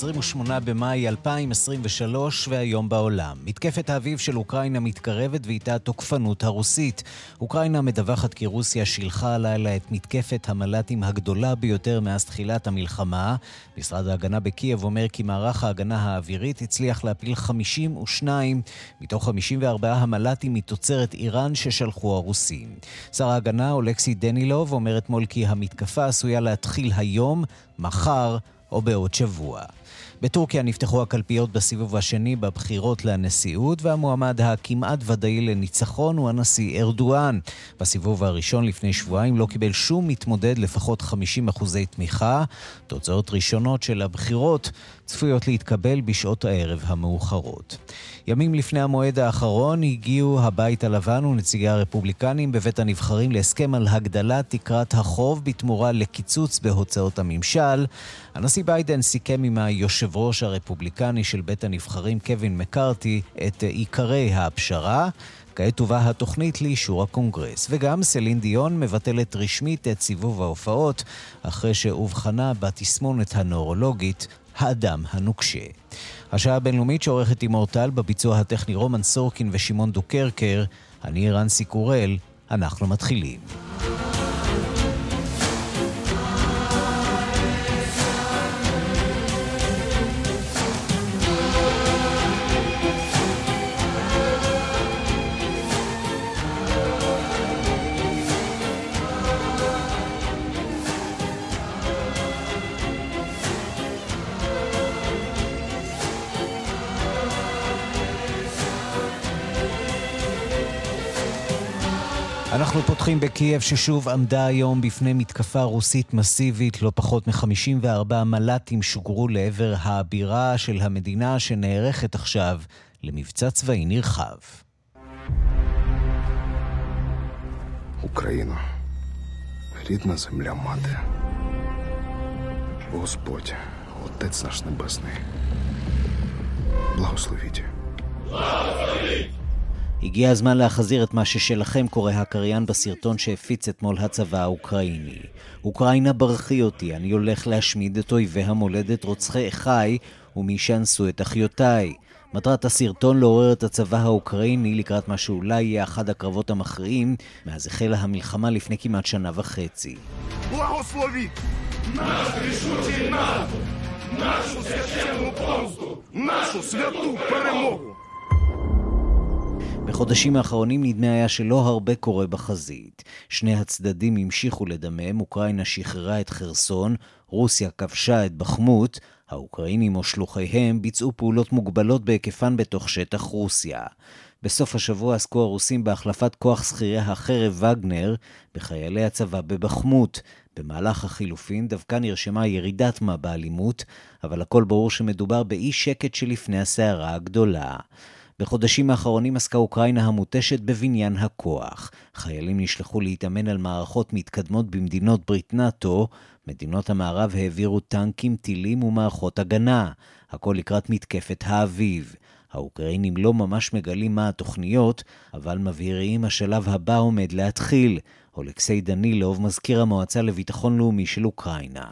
28 במאי 2023 והיום בעולם. מתקפת האביב של אוקראינה מתקרבת ואיתה התוקפנות הרוסית. אוקראינה מדווחת כי רוסיה שילחה הלילה את מתקפת המל"טים הגדולה ביותר מאז תחילת המלחמה. משרד ההגנה בקייב אומר כי מערך ההגנה האווירית הצליח להפיל 52 מתוך 54 המל"טים מתוצרת איראן ששלחו הרוסים. שר ההגנה אולקסי דנילוב אומר אתמול כי המתקפה עשויה להתחיל היום, מחר או בעוד שבוע. בטורקיה נפתחו הקלפיות בסיבוב השני בבחירות לנשיאות, והמועמד הכמעט ודאי לניצחון הוא הנשיא ארדואן. בסיבוב הראשון לפני שבועיים לא קיבל שום מתמודד לפחות 50 אחוזי תמיכה. תוצאות ראשונות של הבחירות צפויות להתקבל בשעות הערב המאוחרות. ימים לפני המועד האחרון הגיעו הבית הלבן ונציגי הרפובליקנים בבית הנבחרים להסכם על הגדלת תקרת החוב בתמורה לקיצוץ בהוצאות הממשל. הנשיא ביידן סיכם עם היושב ראש הרפובליקני של בית הנבחרים קווין מקארתי את עיקרי הפשרה. כעת תובא התוכנית לאישור הקונגרס, וגם סלין דיון מבטלת רשמית את סיבוב ההופעות אחרי שאובחנה בתסמונת הנורולוגית האדם הנוקשה. השעה הבינלאומית שעורכת תימור טל בביצוע הטכני רומן סורקין ושמעון דוקרקר, אני ערן סיקורל, אנחנו מתחילים. פותחים בקייב ששוב עמדה היום בפני מתקפה רוסית מסיבית. לא פחות מ-54 מל"טים שוגרו לעבר הבירה של המדינה שנערכת עכשיו למבצע צבאי נרחב. אוקראינה, рідна земля мати. Господь, Отець наш Небесний, благословіть. Благословіть! הגיע הזמן להחזיר את מה ששלכם, קורא הקריין בסרטון שהפיץ אתמול הצבא האוקראיני. אוקראינה ברכי אותי, אני הולך להשמיד את אויבי המולדת רוצחי אחיי ומי שאנסו את אחיותיי. מטרת הסרטון לעורר את הצבא האוקראיני לקראת מה שאולי יהיה אחד הקרבות המכריעים מאז החלה המלחמה לפני כמעט שנה וחצי. нашу священну помсту, нашу святу перемогу. בחודשים האחרונים נדמה היה שלא הרבה קורה בחזית. שני הצדדים המשיכו לדמם, אוקראינה שחררה את חרסון, רוסיה כבשה את בחמות, האוקראינים או שלוחיהם ביצעו פעולות מוגבלות בהיקפן בתוך שטח רוסיה. בסוף השבוע עסקו הרוסים בהחלפת כוח שכירי החרב וגנר בחיילי הצבא בבחמות. במהלך החילופין דווקא נרשמה ירידת מה באלימות, אבל הכל ברור שמדובר באי שקט שלפני הסערה הגדולה. בחודשים האחרונים עסקה אוקראינה המותשת בבניין הכוח. חיילים נשלחו להתאמן על מערכות מתקדמות במדינות ברית נאט"ו, מדינות המערב העבירו טנקים, טילים ומערכות הגנה. הכל לקראת מתקפת האביב. האוקראינים לא ממש מגלים מה התוכניות, אבל מבהירים השלב הבא עומד להתחיל. אולקסי דנילוב, מזכיר המועצה לביטחון לאומי של אוקראינה.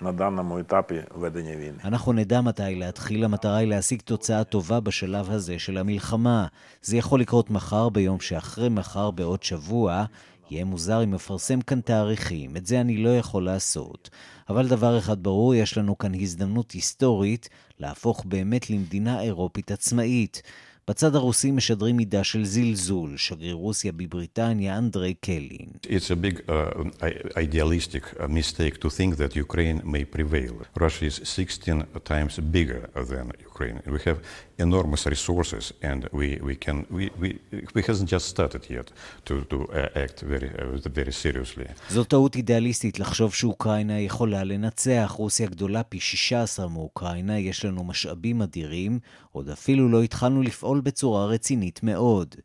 Ми визначимося, коли це почнеться, для того, щоб досягти максимального результату на даному етапі ведення війни. אנחנו נדע מתי להתחיל, המטרה היא להשיג תוצאה טובה בשלב הזה של המלחמה. זה יכול לקרות מחר, ביום שאחרי מחר, בעוד שבוע. יהיה מוזר אם אפרסם כאן תאריכים, את זה אני לא יכול לעשות. אבל דבר אחד ברור, יש לנו כאן הזדמנות היסטורית להפוך באמת למדינה אירופית עצמאית. בצד הרוסי משדרים מידה של זלזול, שגריר רוסיה בבריטניה, אנדרי קלין. It's a big uh, idealistic mistake to think that Ukraine may prevail. Russia is 16 times bigger than Ukraine. We have enormous resources, and we, we can we, we, we hasn't just started yet to, to act very, very seriously. זו טעות אידיאליסטית לחשוב שאוקראינה יכולה לנצח. רוסיה גדולה פי 16 מאוקראינה, יש לנו משאבים אדירים, עוד אפילו לא התחלנו לפעול בצורה רצינית מאוד.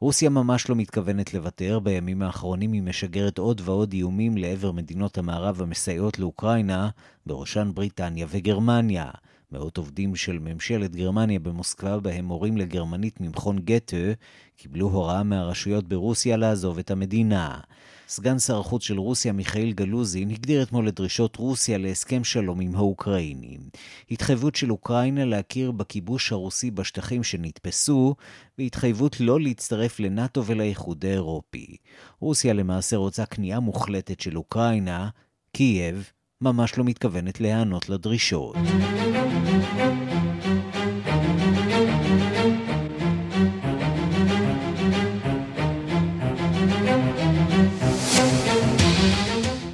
רוסיה ממש לא מתכוונת לוותר, בימים האחרונים היא משגרת עוד ועוד איומים לעבר מדינות המערב המסייעות לאוקראינה, בראשן בריטניה וגרמניה. מאות עובדים של ממשלת גרמניה במוסקבה, בהם מורים לגרמנית ממכון גתה, קיבלו הוראה מהרשויות ברוסיה לעזוב את המדינה. סגן שר החוץ של רוסיה, מיכאל גלוזין, הגדיר אתמול את דרישות רוסיה להסכם שלום עם האוקראינים. התחייבות של אוקראינה להכיר בכיבוש הרוסי בשטחים שנתפסו, והתחייבות לא להצטרף לנאט"ו ולאיחוד האירופי. רוסיה למעשה רוצה כניעה מוחלטת של אוקראינה, קייב ממש לא מתכוונת להיענות לדרישות.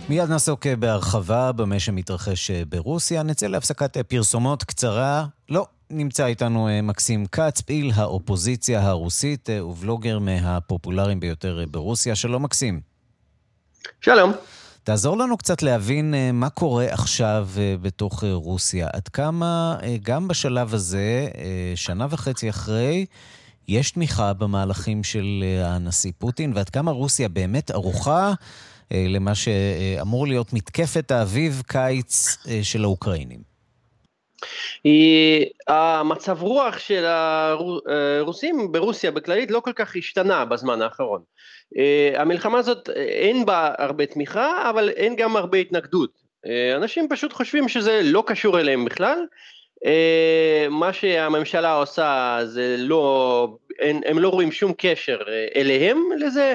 מיד נעסוק בהרחבה במה שמתרחש ברוסיה. נצא להפסקת פרסומות קצרה. לא, נמצא איתנו מקסים כץ, פעיל האופוזיציה הרוסית ובלוגר מהפופולריים ביותר ברוסיה. שלום מקסים. שלום. תעזור לנו קצת להבין מה קורה עכשיו בתוך רוסיה. עד כמה, גם בשלב הזה, שנה וחצי אחרי, יש תמיכה במהלכים של הנשיא פוטין, ועד כמה רוסיה באמת ערוכה למה שאמור להיות מתקפת האביב-קיץ של האוקראינים. המצב רוח של הרוסים ברוסיה בכללית לא כל כך השתנה בזמן האחרון. המלחמה הזאת אין בה הרבה תמיכה אבל אין גם הרבה התנגדות. אנשים פשוט חושבים שזה לא קשור אליהם בכלל. מה שהממשלה עושה זה לא, הם לא רואים שום קשר אליהם לזה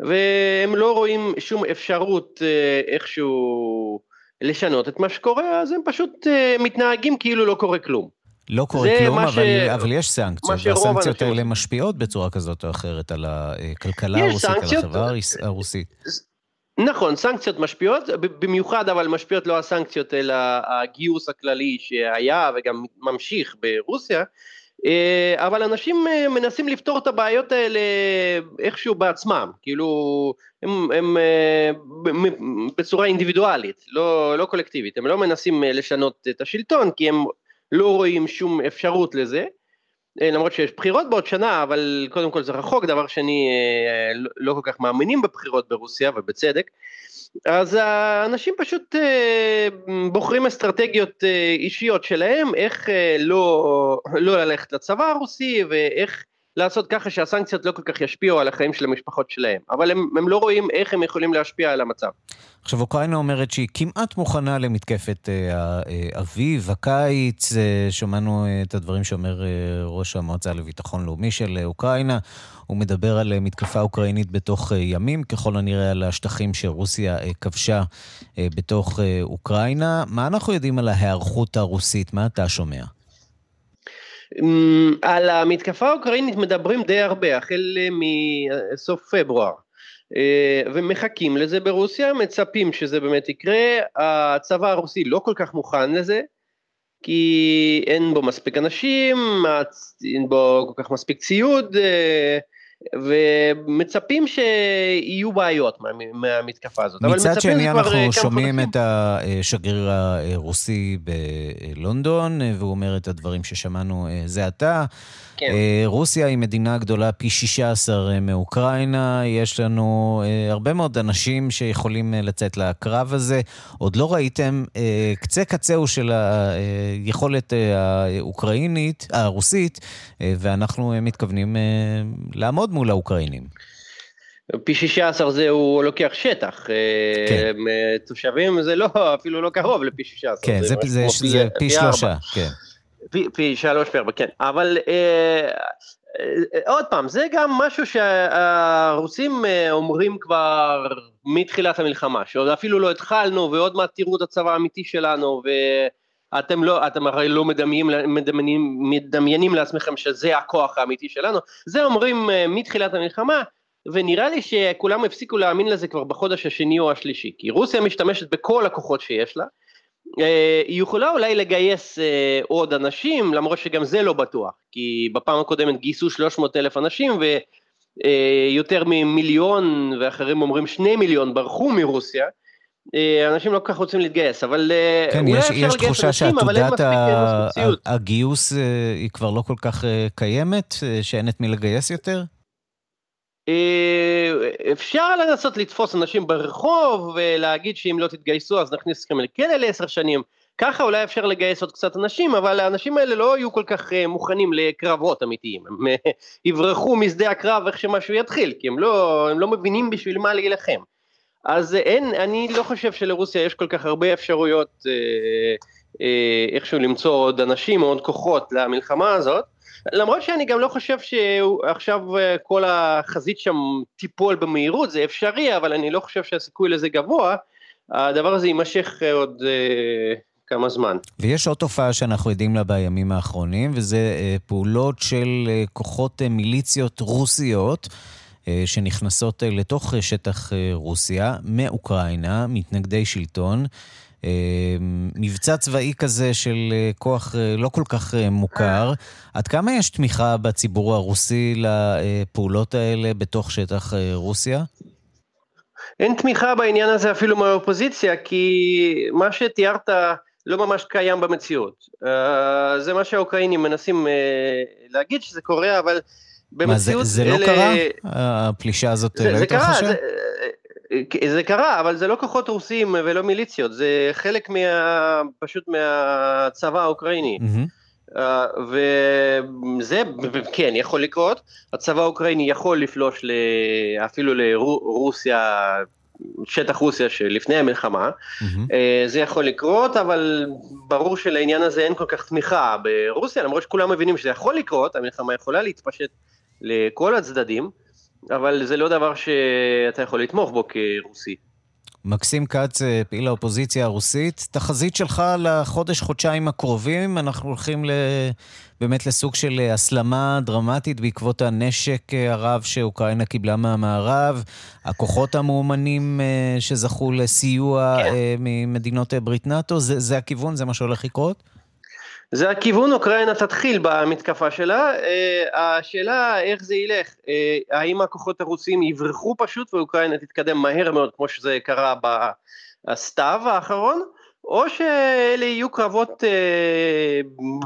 והם לא רואים שום אפשרות איכשהו לשנות את מה שקורה, אז הם פשוט מתנהגים כאילו לא קורה כלום. לא קורה כלום, אבל, ש... אבל יש סנקציות, והסנקציות האלה משפיעות בצורה כזאת או אחרת על הכלכלה הרוסית, סנקציות... על החברה הרוסית. נכון, סנקציות משפיעות, במיוחד אבל משפיעות לא הסנקציות, אלא הגיוס הכללי שהיה וגם ממשיך ברוסיה, אבל אנשים מנסים לפתור את הבעיות האלה איכשהו בעצמם, כאילו הם, הם בצורה אינדיבידואלית, לא, לא קולקטיבית, הם לא מנסים לשנות את השלטון כי הם לא רואים שום אפשרות לזה, למרות שיש בחירות בעוד שנה, אבל קודם כל זה רחוק, דבר שני לא כל כך מאמינים בבחירות ברוסיה ובצדק, אז האנשים פשוט בוחרים אסטרטגיות אישיות שלהם, איך לא, לא ללכת לצבא הרוסי ואיך לעשות ככה שהסנקציות לא כל כך ישפיעו על החיים של המשפחות שלהם, אבל הם, הם לא רואים איך הם יכולים להשפיע על המצב. עכשיו, אוקראינה אומרת שהיא כמעט מוכנה למתקפת האביב, הקיץ, שמענו את הדברים שאומר ראש המועצה לביטחון לאומי של אוקראינה, הוא מדבר על מתקפה אוקראינית בתוך ימים, ככל הנראה על השטחים שרוסיה כבשה בתוך אוקראינה. מה אנחנו יודעים על ההיערכות הרוסית? מה אתה שומע? על המתקפה האוקראינית מדברים די הרבה, החל מסוף פברואר. ומחכים לזה ברוסיה, מצפים שזה באמת יקרה, הצבא הרוסי לא כל כך מוכן לזה, כי אין בו מספיק אנשים, אין בו כל כך מספיק ציוד, ומצפים שיהיו בעיות מה, מהמתקפה הזאת. מצד שני אנחנו שומעים את השגריר הרוסי בלונדון, והוא אומר את הדברים ששמענו זה עתה. כן. רוסיה היא מדינה גדולה פי 16 מאוקראינה, יש לנו הרבה מאוד אנשים שיכולים לצאת לקרב הזה. עוד לא ראיתם קצה קצהו של היכולת האוקראינית, הרוסית, ואנחנו מתכוונים לעמוד מול האוקראינים. פי 16 זה הוא לוקח שטח, כן. תושבים זה לא, אפילו לא קרוב לפי 16. כן, זה, זה, זה, פי, זה פי שלושה, כן. פי, פי שלוש פי ארבע, כן, אבל אה, אה, עוד פעם, זה גם משהו שהרוסים אה, אומרים כבר מתחילת המלחמה, שעוד אפילו לא התחלנו ועוד מעט תראו את הצבא האמיתי שלנו ואתם לא, אתם הרי לא מדמיינים, מדמיינים, מדמיינים לעצמכם שזה הכוח האמיתי שלנו, זה אומרים אה, מתחילת המלחמה ונראה לי שכולם הפסיקו להאמין לזה כבר בחודש השני או השלישי, כי רוסיה משתמשת בכל הכוחות שיש לה, היא יכולה אולי לגייס עוד אנשים, למרות שגם זה לא בטוח, כי בפעם הקודמת גייסו 300 אלף אנשים ויותר ממיליון, ואחרים אומרים שני מיליון ברחו מרוסיה, אה, אנשים לא כל כך רוצים להתגייס, אבל אה, כן, אולי יש, אפשר יש לגייס אנשים, אבל אין מספיק ציוד. הגיוס אה, היא כבר לא כל כך קיימת, שאין את מי לגייס יותר? אפשר לנסות לתפוס אנשים ברחוב ולהגיד שאם לא תתגייסו אז נכניס אתכם לכלא לעשר שנים. ככה אולי אפשר לגייס עוד קצת אנשים, אבל האנשים האלה לא יהיו כל כך מוכנים לקרבות אמיתיים. הם יברחו משדה הקרב איך שמשהו יתחיל, כי הם לא, הם לא מבינים בשביל מה להילחם. אז אין, אני לא חושב שלרוסיה יש כל כך הרבה אפשרויות אה, אה, איכשהו למצוא עוד אנשים או עוד כוחות למלחמה הזאת, למרות שאני גם לא חושב שעכשיו אה, כל החזית שם תיפול במהירות, זה אפשרי, אבל אני לא חושב שהסיכוי לזה גבוה, הדבר הזה יימשך עוד אה, כמה זמן. ויש עוד תופעה שאנחנו עדים לה בימים האחרונים, וזה אה, פעולות של אה, כוחות אה, מיליציות רוסיות. אה, שנכנסות אה, לתוך אה, שטח רוסיה, מאוקראינה, מתנגדי שלטון. מבצע צבאי כזה של כוח לא כל כך מוכר. עד כמה יש תמיכה בציבור הרוסי לפעולות האלה בתוך שטח רוסיה? אין תמיכה בעניין הזה אפילו מהאופוזיציה, כי מה שתיארת לא ממש קיים במציאות. זה מה שהאוקראינים מנסים להגיד שזה קורה, אבל במציאות... מה, זה, זה לא אלה... קרה? הפלישה הזאת זה, לא התרחשה? זה, זה קרה, אבל זה לא כוחות רוסים ולא מיליציות, זה חלק מה... פשוט מהצבא האוקראיני. Mm-hmm. Uh, וזה כן יכול לקרות, הצבא האוקראיני יכול לפלוש אפילו לרוסיה, שטח רוסיה שלפני המלחמה, mm-hmm. uh, זה יכול לקרות, אבל ברור שלעניין הזה אין כל כך תמיכה ברוסיה, למרות שכולם מבינים שזה יכול לקרות, המלחמה יכולה להתפשט לכל הצדדים, אבל זה לא דבר שאתה יכול לתמוך בו כרוסי. מקסים כץ, אה, פעיל האופוזיציה הרוסית, תחזית שלך לחודש-חודשיים הקרובים, אנחנו הולכים ל... באמת לסוג של אה, הסלמה דרמטית בעקבות הנשק אה, הרב שאוקראינה קיבלה מהמערב, הכוחות המאומנים שזכו לסיוע כן. ממדינות ברית נאט"ו, זה, זה הכיוון? זה מה שהולך לקרות? זה הכיוון, אוקראינה תתחיל במתקפה שלה, אה, השאלה איך זה ילך, אה, האם הכוחות הרוסים יברחו פשוט ואוקראינה תתקדם מהר מאוד כמו שזה קרה בסתיו האחרון, או שאלה יהיו קרבות אה,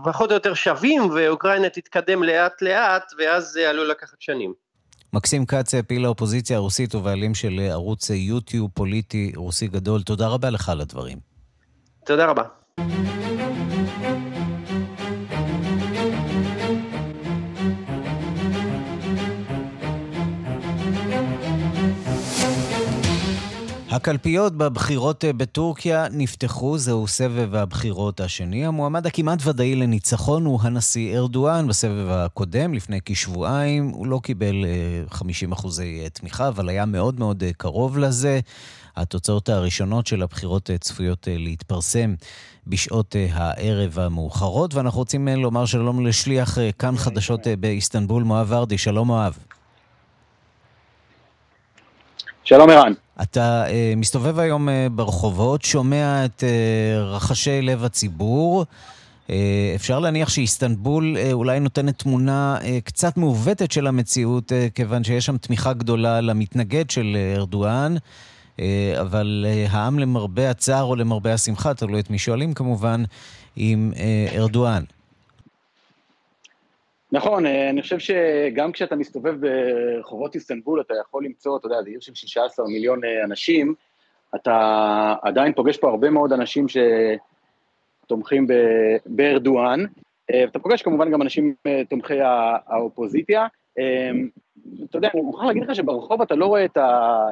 פחות או יותר שווים ואוקראינה תתקדם לאט לאט ואז זה עלול לקחת שנים. מקסים כץ, פעיל האופוזיציה הרוסית ובעלים של ערוץ יוטיוב פוליטי רוסי גדול, תודה רבה לך על הדברים. תודה רבה. הקלפיות בבחירות אה, בטורקיה נפתחו, זהו סבב הבחירות השני. המועמד הכמעט ודאי לניצחון הוא הנשיא ארדואן. בסבב הקודם, לפני כשבועיים, הוא לא קיבל 50 אה, אחוזי אה, תמיכה, אבל היה מאוד מאוד קרוב לזה. התוצאות הראשונות של הבחירות צפויות להתפרסם בשעות הערב המאוחרות, ואנחנו רוצים לומר שלום לשליח כאן חדשות באיסטנבול, מואב ורדי. שלום מואב. שלום ערן. אתה uh, מסתובב היום uh, ברחובות, שומע את uh, רחשי לב הציבור. Uh, אפשר להניח שאיסטנבול uh, אולי נותנת תמונה uh, קצת מעוותת של המציאות, uh, כיוון שיש שם תמיכה גדולה למתנגד של ארדואן, אבל uh, העם למרבה הצער או למרבה השמחה, תלוי את מי שואלים כמובן, עם ארדואן. נכון, אה, אני חושב שגם כשאתה מסתובב ברחובות איסטנבול, אתה יכול למצוא, אתה יודע, זו עיר של 16 מיליון אה, אנשים, אתה עדיין פוגש פה הרבה מאוד אנשים שתומכים בארדואן, אה, ואתה פוגש כמובן גם אנשים תומכי האופוזיציה. אתה יודע, אני מוכרח להגיד לך שברחוב אתה לא רואה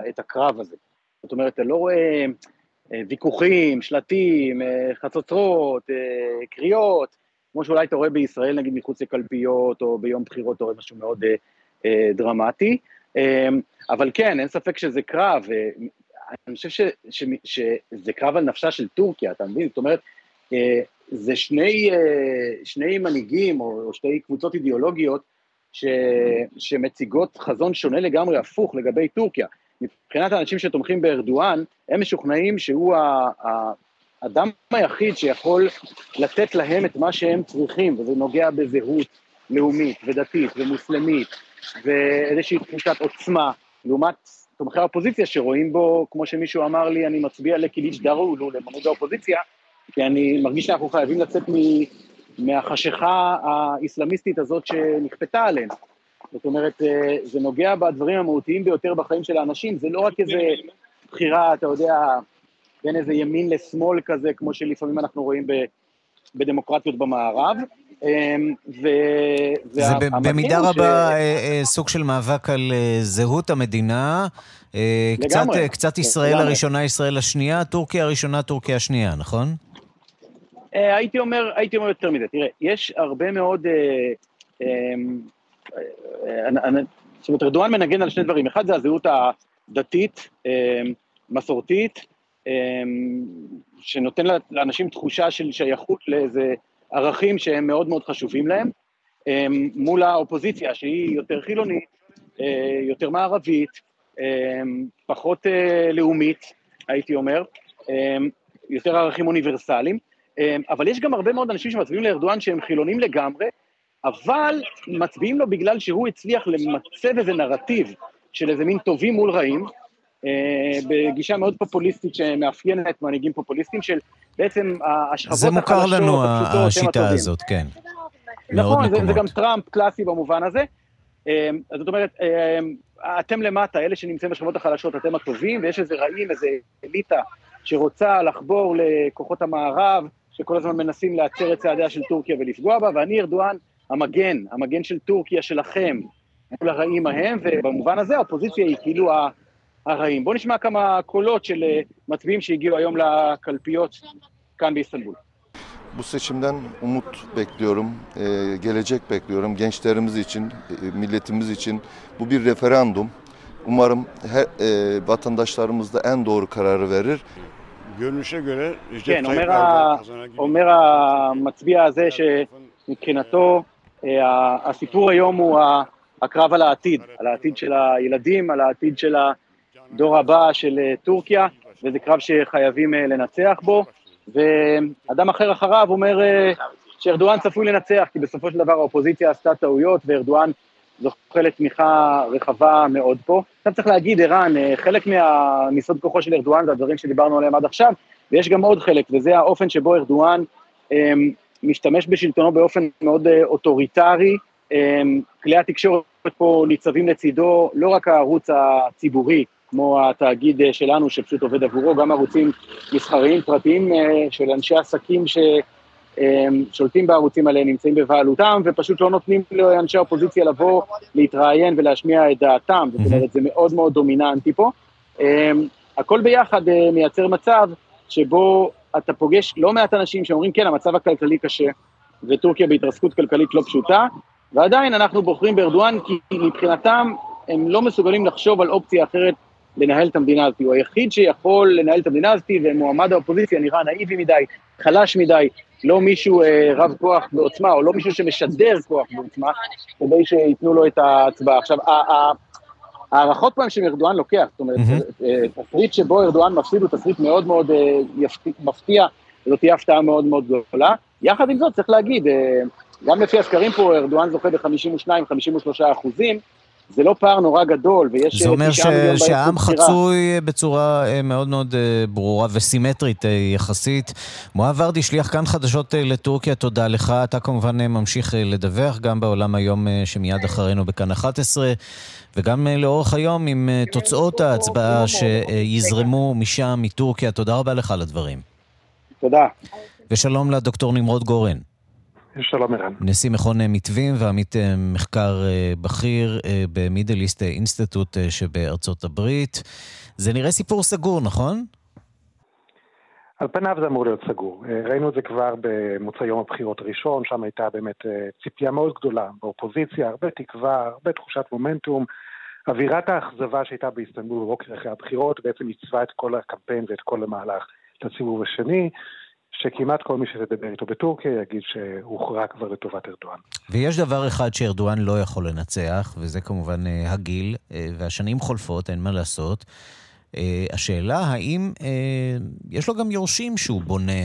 את הקרב הזה. זאת אומרת, אתה לא רואה ויכוחים, שלטים, חצוצרות, קריאות, כמו שאולי אתה רואה בישראל, נגיד מחוץ לקלפיות, או ביום בחירות אתה רואה משהו מאוד אה, אה, דרמטי. אה, אבל כן, אין ספק שזה קרב, אה, אני חושב ש, ש, ש, שזה קרב על נפשה של טורקיה, אתה מבין? זאת אומרת, אה, זה שני, אה, שני מנהיגים, או, או שתי קבוצות אידיאולוגיות, ש, שמציגות חזון שונה לגמרי, הפוך, לגבי טורקיה. מבחינת האנשים שתומכים בארדואן, הם משוכנעים שהוא ה, ה, האדם היחיד שיכול לתת להם את מה שהם צריכים, וזה נוגע בזהות לאומית ודתית ומוסלמית, ואיזושהי תחושת עוצמה, לעומת תומכי האופוזיציה שרואים בו, כמו שמישהו אמר לי, אני מצביע לקיליץ' דרולו, למנהיג האופוזיציה, כי אני מרגיש שאנחנו חייבים לצאת מ, מהחשיכה האסלאמיסטית הזאת שנכפתה עליהם. זאת אומרת, אה, זה נוגע בדברים המהותיים ביותר בחיים של האנשים, זה לא רק איזה בחירה, אתה יודע, בין איזה ימין לשמאל כזה, כמו שלפעמים אנחנו רואים ב, בדמוקרטיות במערב. אמ, ו... זה במידה רבה ש... אה, אה, סוג של מאבק על זהות המדינה. קצת, קצת ישראל לגמרי. הראשונה, ישראל השנייה, טורקיה הראשונה, טורקיה השנייה, נכון? הייתי אומר, הייתי אומר יותר מזה. תראה, יש הרבה מאוד... אמ, זאת אומרת, ארדואן מנגן על שני דברים, אחד זה הזהות הדתית, אמ, מסורתית, שנותן לאנשים תחושה של שייכות לאיזה ערכים שהם מאוד מאוד חשובים להם, אמ, מול האופוזיציה שהיא יותר חילונית, אה, יותר מערבית, פחות אה, לאומית, הייתי אומר, יותר ערכים אוניברסליים, אבל יש גם הרבה מאוד אנשים שמצביעים לארדואן שהם חילונים לגמרי, אבל מצביעים לו בגלל שהוא הצליח למצב איזה נרטיב של איזה מין טובים מול רעים, בגישה מאוד פופוליסטית שמאפיינת מנהיגים פופוליסטים של בעצם השכבות החלשות, הפשוטות, זה מוכר לנו השיטה הזאת, כן. נכון, זה, זה גם טראמפ קלאסי במובן הזה. אה, אז זאת אומרת, אה, אתם למטה, אלה שנמצאים בשכבות החלשות, אתם הטובים, ויש איזה רעים, איזה אליטה שרוצה לחבור לכוחות המערב, שכל הזמן מנסים להצר את צעדיה של טורקיה ולפגוע בה, ואני ארדואן המגן, המגן של טורקיה שלכם, מול הרעים ההם, ובמובן הזה האופוזיציה היא כאילו הרעים. בואו נשמע כמה קולות של אה, מצביעים שהגיעו היום לקלפיות כאן באיסטנבul. Bu seçimden umut bekliyorum, ee, gelecek bekliyorum gençlerimiz için, e, milletimiz için. Bu bir referandum. Umarım her, e, vatandaşlarımız da en doğru kararı verir. Görünüşe göre Recep כן, Tayyip Erdoğan אומר המצביע הזה שמבחינתו הסיפור היום הוא הקרב על העתיד, על העתיד של הילדים, על העתיד של הדור הבא של טורקיה, וזה קרב שחייבים לנצח בו, ואדם אחר אחריו אומר שארדואן צפוי לנצח, כי בסופו של דבר האופוזיציה עשתה טעויות, וארדואן זוכה לתמיכה רחבה מאוד פה. עכשיו צריך להגיד, ערן, חלק מהמיסוד כוחו של ארדואן זה הדברים שדיברנו עליהם עד עכשיו, ויש גם עוד חלק, וזה האופן שבו ארדואן משתמש בשלטונו באופן מאוד אה, אוטוריטרי, אמ, כלי התקשורת פה ניצבים לצידו, לא רק הערוץ הציבורי, כמו התאגיד אה, שלנו שפשוט עובד עבורו, גם ערוצים מסחריים פרטיים אה, של אנשי עסקים ששולטים בערוצים האלה, נמצאים בבעלותם, ופשוט לא נותנים לאנשי האופוזיציה לבוא, להתראיין ולהשמיע את דעתם, זאת אומרת, זה מאוד מאוד דומיננטי פה. הכל ביחד מייצר מצב שבו אתה פוגש לא מעט אנשים שאומרים, כן, המצב הכלכלי קשה, וטורקיה בהתרסקות כלכלית לא פשוטה, ועדיין אנחנו בוחרים בארדואן כי מבחינתם הם לא מסוגלים לחשוב על אופציה אחרת לנהל את המדינה הזאת. הוא היחיד שיכול לנהל את המדינה הזאת, ומועמד האופוזיציה נראה נאיבי מדי, חלש מדי, לא מישהו אה, רב כוח בעוצמה, או לא מישהו שמשדר כוח בעוצמה, כדי שייתנו לו את ההצבעה. עכשיו, ההערכות הן שארדואן לוקח, זאת אומרת, אה, תסריט שבו ארדואן מפסיד הוא תסריט מאוד מאוד אה, מפתיע, זאת תהיה הפתעה מאוד מאוד גדולה. יחד עם זאת, צריך להגיד, אה, גם לפי הסקרים פה, ארדואן זוכה ב-52-53 אחוזים, זה לא פער נורא גדול, ויש... זה אומר ש... שהעם חצוי בצורה מאוד מאוד ברורה וסימטרית יחסית. מואב ורדי, שליח כאן חדשות לטורקיה, תודה לך. אתה כמובן ממשיך לדווח גם בעולם היום שמיד אחרינו בכאן 11. וגם אה, לאורך היום עם אה, תוצאות ההצבעה שיזרמו משם, מטורקיה. תודה רבה לך על הדברים. תודה. ושלום לדוקטור נמרוד גורן. שלום ערן. נשיא מכון מתווים ועמית אה, מחקר בכיר במידל איסט אינסטיטוט שבארצות הברית. זה נראה סיפור סגור, נכון? על פניו זה אמור להיות סגור. ראינו את זה כבר במוצאי יום הבחירות הראשון, שם הייתה באמת ציפייה מאוד גדולה באופוזיציה, הרבה תקווה, הרבה תחושת מומנטום. אווירת האכזבה שהייתה באיסטנבול בבוקר אחרי הבחירות בעצם עיצבה את כל הקמפיין ואת כל המהלך לסיבוב השני, שכמעט כל מי שתדבר איתו בטורקיה יגיד שהוכרע כבר לטובת ארדואן. ויש דבר אחד שארדואן לא יכול לנצח, וזה כמובן אה, הגיל, אה, והשנים חולפות, אין מה לעשות. השאלה האם יש לו גם יורשים שהוא בונה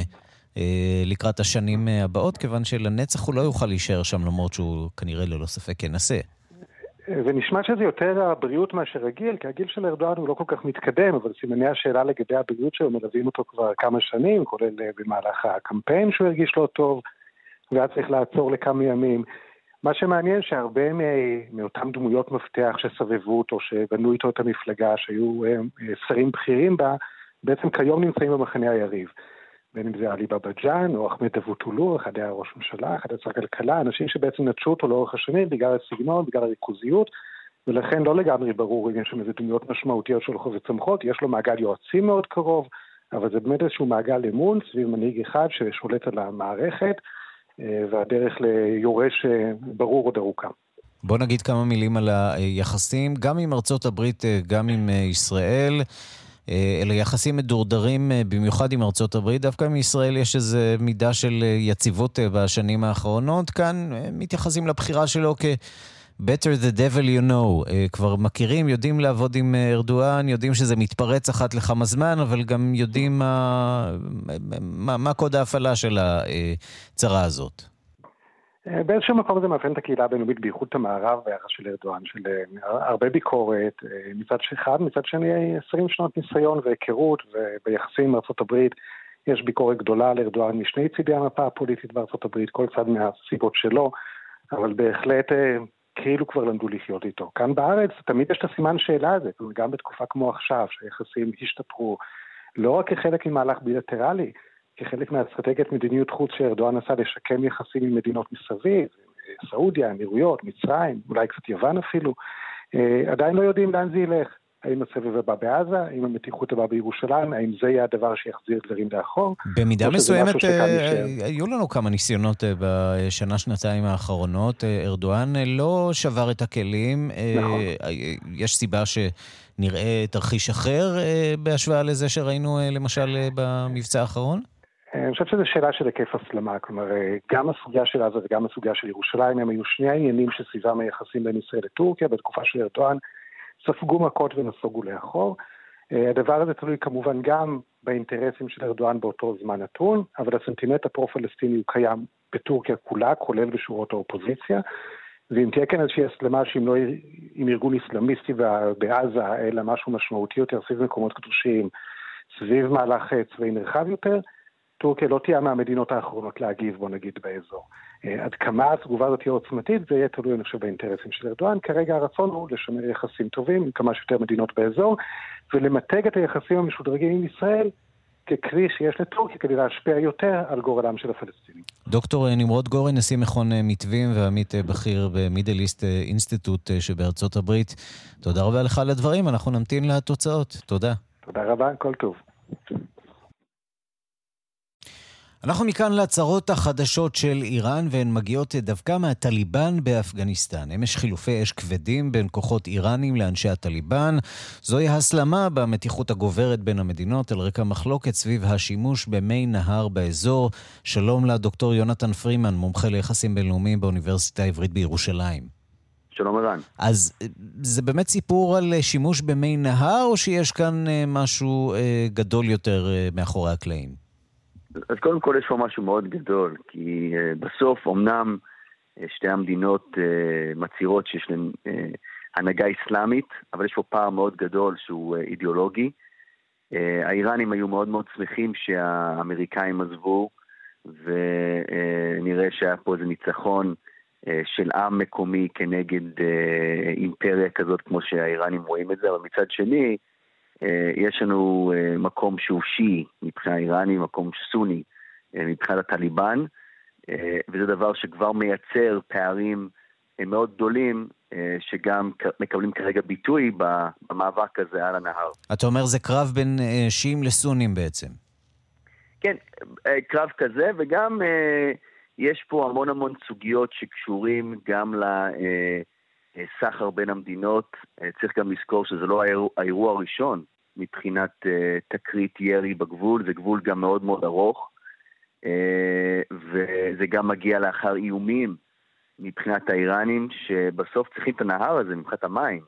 לקראת השנים הבאות, כיוון שלנצח הוא לא יוכל להישאר שם, למרות שהוא כנראה ללא ספק ינסה. זה נשמע שזה יותר הבריאות מאשר הגיל, כי הגיל של ארדואן הוא לא כל כך מתקדם, אבל סימני השאלה לגבי הבריאות שלו מלווים אותו כבר כמה שנים, כולל במהלך הקמפיין שהוא הרגיש לא טוב, והיה צריך לעצור לכמה ימים. מה שמעניין שהרבה מאותן דמויות מפתח שסבבו אותו, שבנו איתו את המפלגה, שהיו אה, שרים בכירים בה, בעצם כיום נמצאים במחנה היריב. בין אם זה עלי בבג'אן או אחמד אבוטולו, אחד היה ראש ממשלה, אחד היה שר כלכלה, אנשים שבעצם נטשו אותו לאורך השנים בגלל הסגנון, בגלל הריכוזיות, ולכן לא לגמרי ברור אם יש שם איזה דמויות משמעותיות שהולכות וצומחות, יש לו מעגל יועצים מאוד קרוב, אבל זה באמת איזשהו מעגל אמון סביב מנהיג אחד ששולט על המערכת, אה, והדרך ליורש אה, ברור עוד ארוכה. בוא נגיד כמה מילים על היחסים, גם עם ארצות הברית, אה, גם עם ישראל. אלה יחסים מדורדרים במיוחד עם ארצות הברית. דווקא עם ישראל יש איזו מידה של יציבות בשנים האחרונות. כאן מתייחסים לבחירה שלו כ... better the devil you know. כבר מכירים, יודעים לעבוד עם אה, ארדואן, יודעים שזה מתפרץ אחת לכמה זמן, אבל גם יודעים מה, מה, מה קוד ההפעלה של הצרה הזאת. אה, באיזשהו מקום זה מאפיין את הקהילה הבינלאומית, בייחוד את המערב ביחס של ארדואן, של הרבה ביקורת מצד אחד, מצד שני 20 שנות ניסיון והיכרות, וביחסים עם ארה"ב יש ביקורת גדולה על ארדואן משני צידי המפה הפוליטית הברית, כל צד מהסיבות שלו, אבל בהחלט כאילו כבר למדו לחיות איתו. כאן בארץ תמיד יש את הסימן שאלה הזה, גם בתקופה כמו עכשיו, שהיחסים השתפרו, לא רק כחלק ממהלך בילטרלי, כחלק מהאסטרטגיית מדיניות חוץ שארדואן עשה לשקם יחסים עם מדינות מסביב, סעודיה, אמירויות, מצרים, אולי קצת יוון אפילו, אה, עדיין לא יודעים לאן זה ילך. האם הסבב הבא בעזה, האם המתיחות הבאה בירושלים, האם זה יהיה הדבר שיחזיר דברים לאחור? במידה מסוימת אה, היו לנו כמה ניסיונות אה, בשנה-שנתיים האחרונות. אה, ארדואן לא שבר את הכלים. נכון. יש סיבה שנראה תרחיש אחר בהשוואה לזה שראינו למשל במבצע האחרון? אני חושב שזו שאלה של היקף הסלמה, כלומר, גם הסוגיה של עזה וגם הסוגיה של ירושלים, הם היו שני העניינים שסביבם היחסים בין ישראל לטורקיה בתקופה של ארדואן. ספגו מכות ונסוגו לאחור. אה, הדבר הזה תלוי כמובן גם באינטרסים של ארדואן באותו זמן נתון, אבל הסנטימנט הפרו-פלסטיני הוא קיים בטורקיה כולה, כולל בשורות האופוזיציה. ואם תהיה כאן איזושהי הסלמה שאם לא עם ארגון איסלאמיסטי בעזה, אלא משהו משמעותי יותר סביב מקומות קדושים, סביב מהלך אה, צבאי נרחב יותר, טורקיה לא תהיה מהמדינות האחרונות להגיב, בוא נגיד, באזור. אה, עד כמה התגובה הזאת תהיה עוצמתית, זה יהיה תלוי, אני חושב, באינטרסים של ארדואן. כרגע הרצון הוא לשמר יחסים טובים עם כמה שיותר מדינות באזור, ולמתג את היחסים המשודרגים עם ישראל ככלי שיש לטורקיה כדי להשפיע יותר על גורלם של הפלסטינים. דוקטור אה, נמרוד גורן, נשיא מכון אה, מתווים ועמית בכיר במידל איסט אינסטיטוט שבארצות הברית, תודה רבה לך על הדברים, אנחנו נמתין לתוצאות. תודה. תודה רבה, כל טוב. אנחנו מכאן להצהרות החדשות של איראן, והן מגיעות דווקא מהטליבן באפגניסטן. אמש חילופי אש כבדים בין כוחות איראנים לאנשי הטליבן. זוהי הסלמה במתיחות הגוברת בין המדינות על רקע מחלוקת סביב השימוש במי נהר באזור. שלום לדוקטור יונתן פרימן, מומחה ליחסים בינלאומיים באוניברסיטה העברית בירושלים. שלום ערן. אז זה באמת סיפור על שימוש במי נהר, או שיש כאן אה, משהו אה, גדול יותר אה, מאחורי הקלעים? אז קודם כל יש פה משהו מאוד גדול, כי uh, בסוף אמנם uh, שתי המדינות uh, מצהירות שיש להן הנהגה אסלאמית, אבל יש פה פער מאוד גדול שהוא אידיאולוגי. האיראנים היו מאוד מאוד שמחים שהאמריקאים עזבו, ונראה שהיה פה איזה ניצחון של עם מקומי כנגד אימפריה כזאת כמו שהאיראנים רואים את זה, אבל מצד שני, אה, יש לנו אה, מקום שהוא שיעי מבחינה איראני, מקום סוני אה, מבחינת הטליבן, וזה דבר שכבר מייצר פערים מאוד גדולים, שגם מקבלים כרגע ביטוי במאבק הזה על הנהר. אתה אומר זה קרב בין שיעים לסונים בעצם. כן, קרב כזה, וגם יש פה המון המון סוגיות שקשורים גם ל... סחר בין המדינות, צריך גם לזכור שזה לא האירוע הראשון מבחינת uh, תקרית ירי בגבול, זה גבול גם מאוד מאוד ארוך, וזה גם מגיע לאחר איומים מבחינת האיראנים, שבסוף צריכים את הנהר הזה מבחינת המים.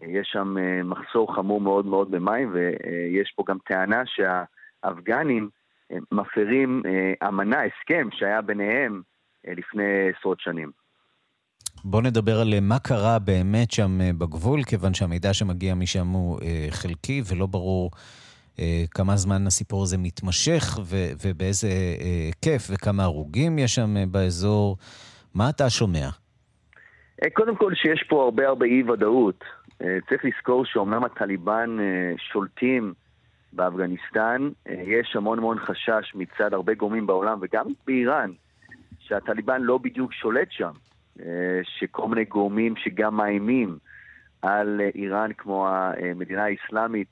יש שם מחסור חמור מאוד מאוד במים, ויש פה גם טענה שהאפגנים מפרים אמנה, הסכם שהיה ביניהם לפני עשרות שנים. בואו נדבר על מה קרה באמת שם בגבול, כיוון שהמידע שמגיע משם הוא חלקי ולא ברור כמה זמן הסיפור הזה מתמשך ו- ובאיזה היקף וכמה הרוגים יש שם באזור. מה אתה שומע? קודם כל שיש פה הרבה הרבה אי ודאות. צריך לזכור שאומנם הטליבן שולטים באפגניסטן, יש המון המון חשש מצד הרבה גורמים בעולם וגם באיראן, שהטליבן לא בדיוק שולט שם. שכל מיני גורמים שגם מאיימים על איראן כמו המדינה האסלאמית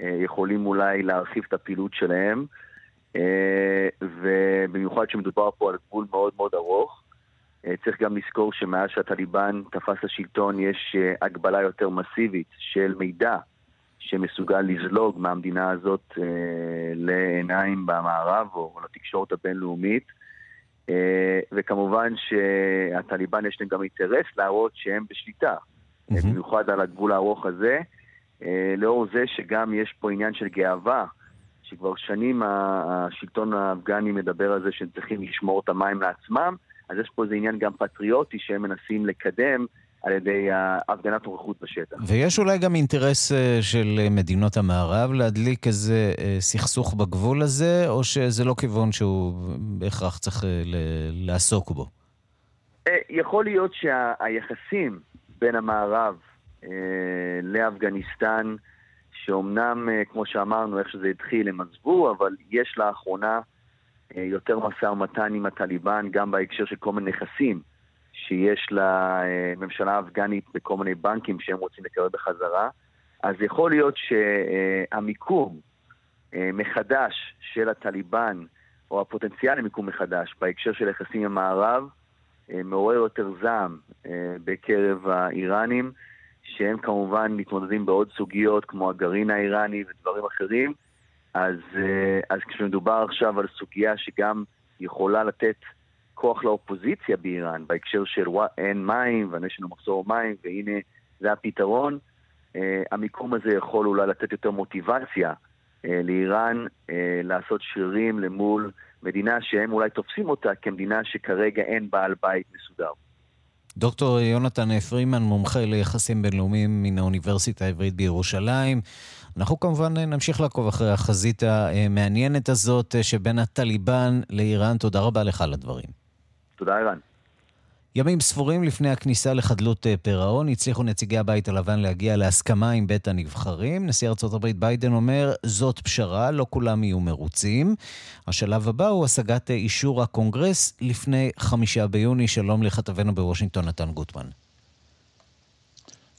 יכולים אולי להרחיב את הפעילות שלהם ובמיוחד שמדובר פה על גבול מאוד מאוד ארוך. צריך גם לזכור שמאז שהטליבן תפס השלטון יש הגבלה יותר מסיבית של מידע שמסוגל לזלוג מהמדינה הזאת לעיניים במערב או לתקשורת הבינלאומית. אה, וכמובן שהטליבן יש להם גם אינטרס להראות שהם בשליטה, mm-hmm. במיוחד על הגבול הארוך הזה, אה, לאור זה שגם יש פה עניין של גאווה, שכבר שנים השלטון האפגני מדבר על זה שהם צריכים לשמור את המים לעצמם, אז יש פה איזה עניין גם פטריוטי שהם מנסים לקדם על ידי הפגנת נוכחות בשטח. ויש אולי גם אינטרס אה, של מדינות המערב להדליק איזה אה, סכסוך בגבול הזה, או שזה לא כיוון שהוא בהכרח צריך אה, לעסוק בו? יכול להיות שהיחסים בין המערב לאפגניסטן, שאומנם, כמו שאמרנו, איך שזה התחיל, הם עזבו, אבל יש לאחרונה יותר משא ומתן עם הטליבן, גם בהקשר של כל מיני נכסים. שיש לממשלה האפגנית בכל מיני בנקים שהם רוצים לקבל בחזרה, אז יכול להיות שהמיקום אה, מחדש של הטליבן, או הפוטנציאל למיקום מחדש בהקשר של יחסים עם המערב, אה, מעורר יותר זעם אה, בקרב האיראנים, שהם כמובן מתמודדים בעוד סוגיות כמו הגרעין האיראני ודברים אחרים, אז, אז כשמדובר עכשיו על סוגיה שגם יכולה לתת כוח לאופוזיציה באיראן, בהקשר של אין מים, ויש לנו מחסור מים, והנה זה הפתרון. Uh, המיקום הזה יכול אולי לתת יותר מוטיבציה uh, לאיראן uh, לעשות שרירים למול מדינה שהם אולי תופסים אותה כמדינה שכרגע אין בעל בית מסודר. דוקטור יונתן פרימן, מומחה ליחסים בינלאומיים מן האוניברסיטה העברית בירושלים. אנחנו כמובן נמשיך לעקוב אחרי החזית המעניינת הזאת שבין הטליבן לאיראן. תודה רבה לך על הדברים. תודה, ערן. ימים ספורים לפני הכניסה לחדלות אה, פירעון, הצליחו נציגי הבית הלבן להגיע להסכמה עם בית הנבחרים. נשיא ארצות הברית ביידן אומר, זאת פשרה, לא כולם יהיו מרוצים. השלב הבא הוא השגת אה, אישור הקונגרס לפני חמישה ביוני. שלום לכתבנו בוושינגטון, נתן גוטמן.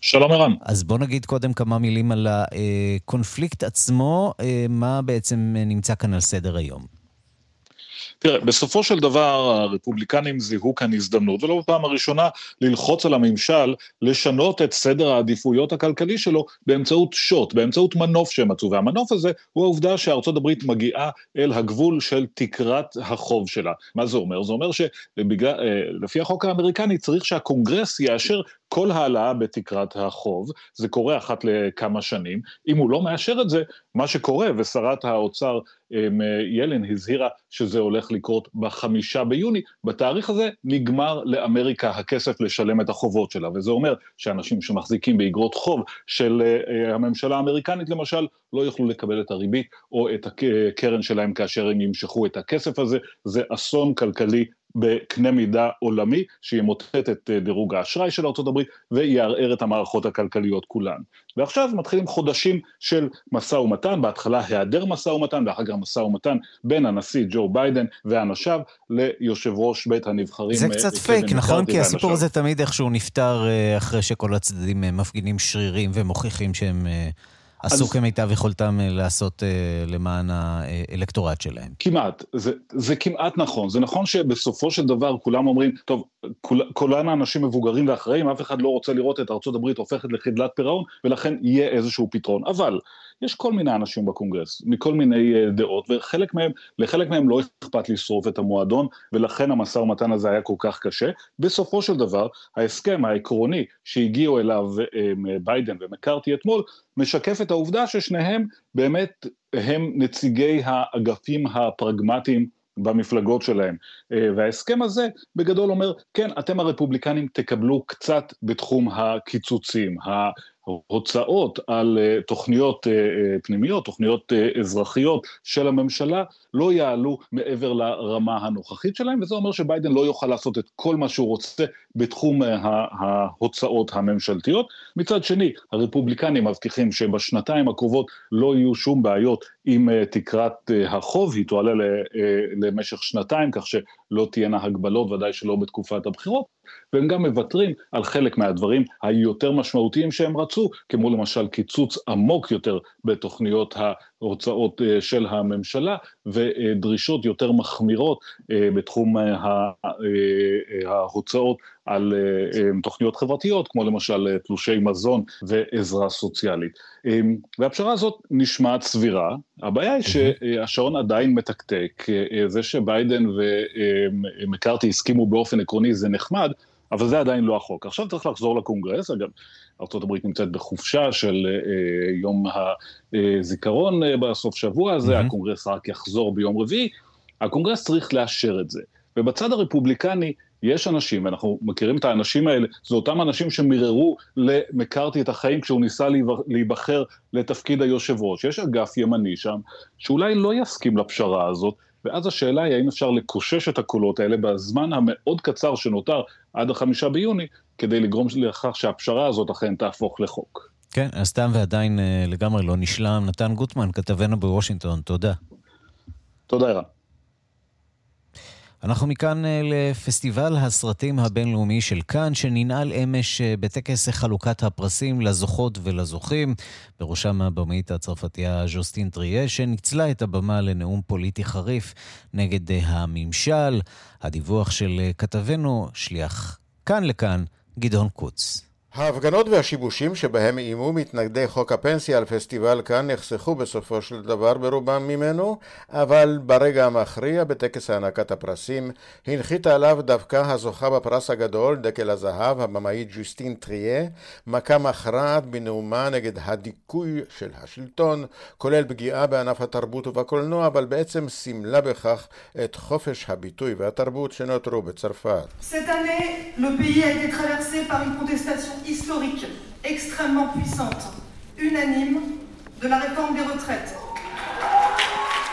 שלום ערן. אז בוא נגיד קודם כמה מילים על הקונפליקט עצמו, אה, מה בעצם נמצא כאן על סדר היום. תראה, בסופו של דבר הרפובליקנים זיהו כאן הזדמנות, ולא בפעם הראשונה, ללחוץ על הממשל לשנות את סדר העדיפויות הכלכלי שלו באמצעות שוט, באמצעות מנוף שהם מצאו, והמנוף הזה הוא העובדה שארצות הברית מגיעה אל הגבול של תקרת החוב שלה. מה זה אומר? זה אומר שלפי החוק האמריקני צריך שהקונגרס יאשר כל העלאה בתקרת החוב, זה קורה אחת לכמה שנים, אם הוא לא מאשר את זה, מה שקורה, ושרת האוצר ילן הזהירה שזה הולך לקרות בחמישה ביוני, בתאריך הזה נגמר לאמריקה הכסף לשלם את החובות שלה, וזה אומר שאנשים שמחזיקים באגרות חוב של אה, הממשלה האמריקנית למשל, לא יוכלו לקבל את הריבית או את הקרן שלהם כאשר הם ימשכו את הכסף הזה, זה אסון כלכלי בקנה מידה עולמי, שימוטט את אה, דירוג האשראי של ארה"ב ויערער את המערכות הכלכליות כולן. ועכשיו מתחילים חודשים של משא ומתן, בהתחלה היעדר משא ומתן ואחר כך משא ומתן בין הנשיא ג'ו ביידן ואנשיו ליושב ראש בית הנבחרים. זה אה, קצת פייק, נכון? כי הסיפור הזה תמיד איכשהו נפתר אה, אחרי שכל הצדדים מפגינים שרירים ומוכיחים שהם... עשו אז... כמיטב יכולתם אה, לעשות אה, למען האלקטורט שלהם. כמעט, זה, זה כמעט נכון. זה נכון שבסופו של דבר כולם אומרים, טוב, כולן האנשים מבוגרים ואחראים, אף אחד לא רוצה לראות את הברית הופכת לחדלת פירעון, ולכן יהיה איזשהו פתרון. אבל יש כל מיני אנשים בקונגרס, מכל מיני אה, דעות, וחלק מהם, לחלק מהם לא אכפת לשרוף את המועדון, ולכן המשא ומתן הזה היה כל כך קשה. בסופו של דבר, ההסכם העקרוני שהגיעו אליו אה, ביידן ומקארתי אתמול, משקף את העובדה ששניהם באמת הם נציגי האגפים הפרגמטיים במפלגות שלהם. אה, וההסכם הזה בגדול אומר, כן, אתם הרפובליקנים תקבלו קצת בתחום הקיצוצים, ההוצאות על אה, תוכניות אה, פנימיות, תוכניות אזרחיות של הממשלה, לא יעלו מעבר לרמה הנוכחית שלהם, וזה אומר שביידן לא יוכל לעשות את כל מה שהוא רוצה בתחום ההוצאות הממשלתיות. מצד שני, הרפובליקנים מבטיחים שבשנתיים הקרובות לא יהיו שום בעיות עם תקרת החוב, היא תועלה למשך שנתיים, כך שלא תהיינה הגבלות, ודאי שלא בתקופת הבחירות, והם גם מוותרים על חלק מהדברים היותר משמעותיים שהם רצו, כמו למשל קיצוץ עמוק יותר בתוכניות ההוצאות אה, של הממשלה, ודרישות יותר מחמירות אה, בתחום אה, ההוצאות על תוכניות חברתיות, כמו למשל תלושי מזון ועזרה סוציאלית. והפשרה הזאת נשמעת סבירה, הבעיה היא שהשעון עדיין מתקתק, זה שביידן ומקארתי הסכימו באופן עקרוני זה נחמד, אבל זה עדיין לא החוק. עכשיו צריך לחזור לקונגרס, אגב, ארה"ב נמצאת בחופשה של אה, יום הזיכרון אה, בסוף שבוע הזה, mm-hmm. הקונגרס רק יחזור ביום רביעי, הקונגרס צריך לאשר את זה. ובצד הרפובליקני יש אנשים, ואנחנו מכירים את האנשים האלה, זה אותם אנשים שמיררו למקארתי את החיים כשהוא ניסה להיבחר לתפקיד היושב ראש. יש אגף ימני שם, שאולי לא יסכים לפשרה הזאת, ואז השאלה היא האם אפשר לקושש את הקולות האלה בזמן המאוד קצר שנותר עד החמישה ביוני, כדי לגרום לכך שהפשרה הזאת אכן תהפוך לחוק. כן, אז תם ועדיין אה, לגמרי לא נשלם. נתן גוטמן, כתבנו בוושינגטון, תודה. תודה, ערן. אנחנו מכאן אה, לפסטיבל הסרטים הבינלאומי של כאן, שננעל אמש אה, בטקס חלוקת הפרסים לזוכות ולזוכים, בראשם הבמאית הצרפתייה ז'וסטין טריה, שניצלה את הבמה לנאום פוליטי חריף נגד אה, הממשל. הדיווח של כתבנו, שליח כאן לכאן, גדעון קוץ. ההפגנות והשיבושים שבהם איימו מתנגדי חוק הפנסיה על פסטיבל כאן נחסכו בסופו של דבר ברובם ממנו, אבל ברגע המכריע בטקס הענקת הפרסים הנחיתה עליו דווקא הזוכה בפרס הגדול, דקל הזהב, הבמאית ג'וסטין טריה, מכה מכרעת בנאומה נגד הדיכוי של השלטון, כולל פגיעה בענף התרבות ובקולנוע, אבל בעצם סימלה בכך את חופש הביטוי והתרבות שנותרו בצרפת. Historique extrêmement puissante, unanime, de la réforme des retraites.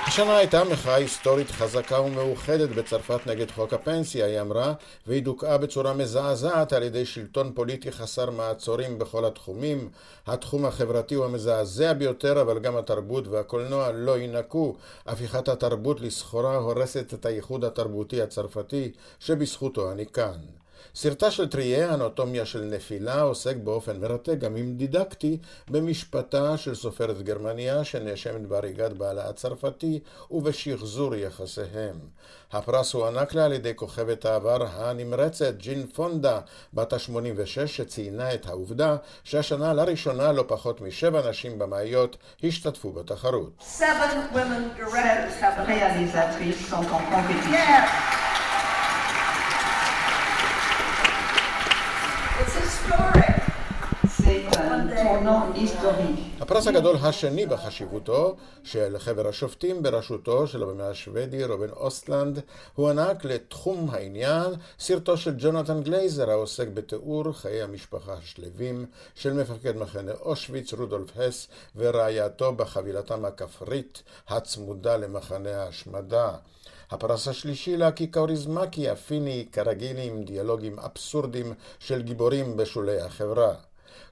השנה הייתה מחאה היסטורית חזקה ומאוחדת בצרפת נגד חוק הפנסיה, היא אמרה, והיא דוכאה בצורה מזעזעת על ידי שלטון פוליטי חסר מעצורים בכל התחומים. התחום החברתי הוא המזעזע ביותר, אבל גם התרבות והקולנוע לא ינקו. הפיכת התרבות לסחורה הורסת את הייחוד התרבותי הצרפתי, שבזכותו אני כאן. סרטה של טריה, אנטומיה של נפילה, עוסק באופן מרתק, גם אם דידקטי, במשפטה של סופרת גרמניה שנאשמת בהריגת בעלה הצרפתי ובשחזור יחסיהם. הפרס הוענק לה על ידי כוכבת העבר הנמרצת ג'ין פונדה, בת ה-86, שציינה את העובדה שהשנה לראשונה לא פחות משבע נשים במאיות השתתפו בתחרות. Seven women compétition. הפרס הגדול השני בחשיבותו של חבר השופטים בראשותו של הבמאי השוודי רובין אוסטלנד הוענק לתחום העניין סרטו של ג'ונתן גלייזר העוסק בתיאור חיי המשפחה השלווים של מפקד מחנה אושוויץ רודולף הס ורעייתו בווילתם הכפרית הצמודה למחנה ההשמדה. הפרס השלישי לאקי קאוריזמקי הפיני כרגיל עם דיאלוגים אבסורדים של גיבורים בשולי החברה.